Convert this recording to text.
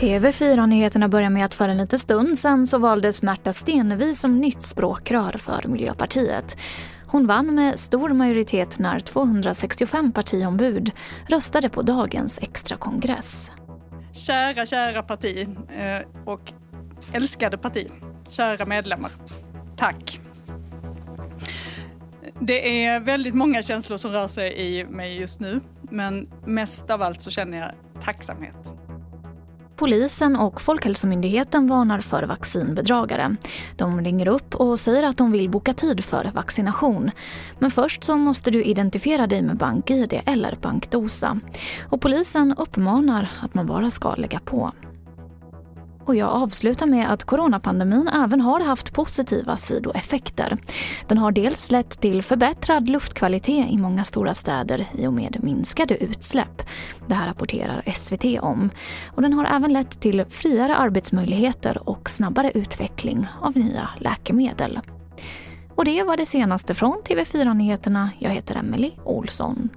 TV4-nyheterna börjar med att för en liten stund sedan så valdes Märta Stenevi som nytt språkrör för Miljöpartiet. Hon vann med stor majoritet när 265 partiombud röstade på dagens extrakongress. Kära, kära parti eh, och älskade parti. Kära medlemmar. Tack. Det är väldigt många känslor som rör sig i mig just nu, men mest av allt så känner jag tacksamhet. Polisen och Folkhälsomyndigheten varnar för vaccinbedragare. De ringer upp och säger att de vill boka tid för vaccination. Men först så måste du identifiera dig med BankID eller bankdosa. Och polisen uppmanar att man bara ska lägga på. Och jag avslutar med att coronapandemin även har haft positiva sidoeffekter. Den har dels lett till förbättrad luftkvalitet i många stora städer i och med minskade utsläpp. Det här rapporterar SVT om. Och den har även lett till friare arbetsmöjligheter och snabbare utveckling av nya läkemedel. Och det var det senaste från TV4 Nyheterna. Jag heter Emily Olsson.